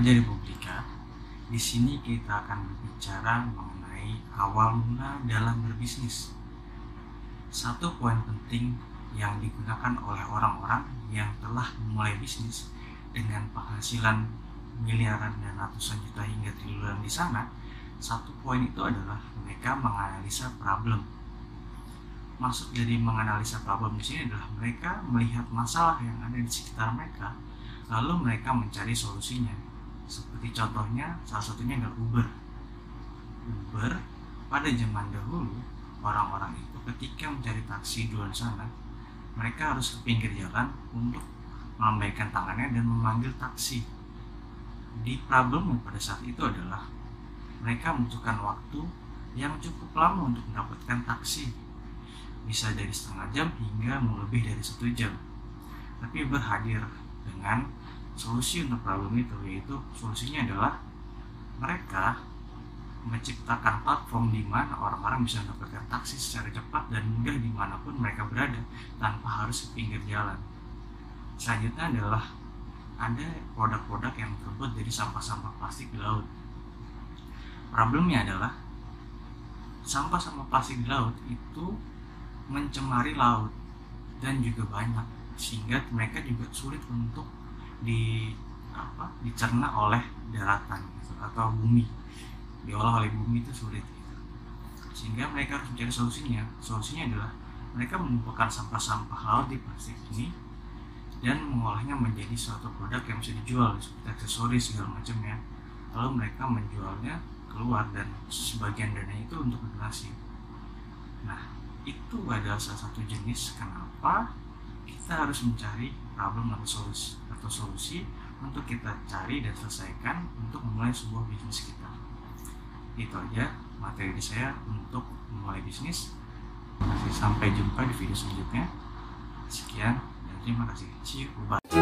Raja Republika. Di sini kita akan berbicara mengenai awal mula dalam berbisnis. Satu poin penting yang digunakan oleh orang-orang yang telah memulai bisnis dengan penghasilan miliaran dan ratusan juta hingga triliunan di sana, satu poin itu adalah mereka menganalisa problem. Maksud dari menganalisa problem di sini adalah mereka melihat masalah yang ada di sekitar mereka, lalu mereka mencari solusinya seperti contohnya salah satunya adalah Uber. Uber pada zaman dahulu orang-orang itu ketika mencari taksi di luar sana mereka harus ke pinggir jalan untuk melambaikan tangannya dan memanggil taksi. Di problem pada saat itu adalah mereka membutuhkan waktu yang cukup lama untuk mendapatkan taksi. Bisa dari setengah jam hingga lebih dari satu jam. Tapi berhadir dengan solusi untuk problem itu yaitu solusinya adalah mereka menciptakan platform di mana orang-orang bisa mendapatkan taksi secara cepat dan mudah di mana pun mereka berada tanpa harus ke pinggir jalan. Selanjutnya adalah ada produk-produk yang terbuat dari sampah-sampah plastik di laut. Problemnya adalah sampah-sampah plastik di laut itu mencemari laut dan juga banyak sehingga mereka juga sulit untuk di apa dicerna oleh daratan gitu, atau bumi. Diolah oleh bumi itu sulit gitu. sehingga mereka harus mencari solusinya. Solusinya adalah mereka mengumpulkan sampah-sampah laut di plastik ini dan mengolahnya menjadi suatu produk yang bisa dijual seperti aksesoris segala macam ya. Lalu mereka menjualnya keluar dan sebagian dana itu untuk donasi nah itu adalah salah satu jenis kenapa kita harus mencari problem atau solusi atau solusi untuk kita cari dan selesaikan untuk memulai sebuah bisnis kita. Itu aja materi saya untuk memulai bisnis. Sampai jumpa di video selanjutnya. Sekian dan terima kasih. See you. Bye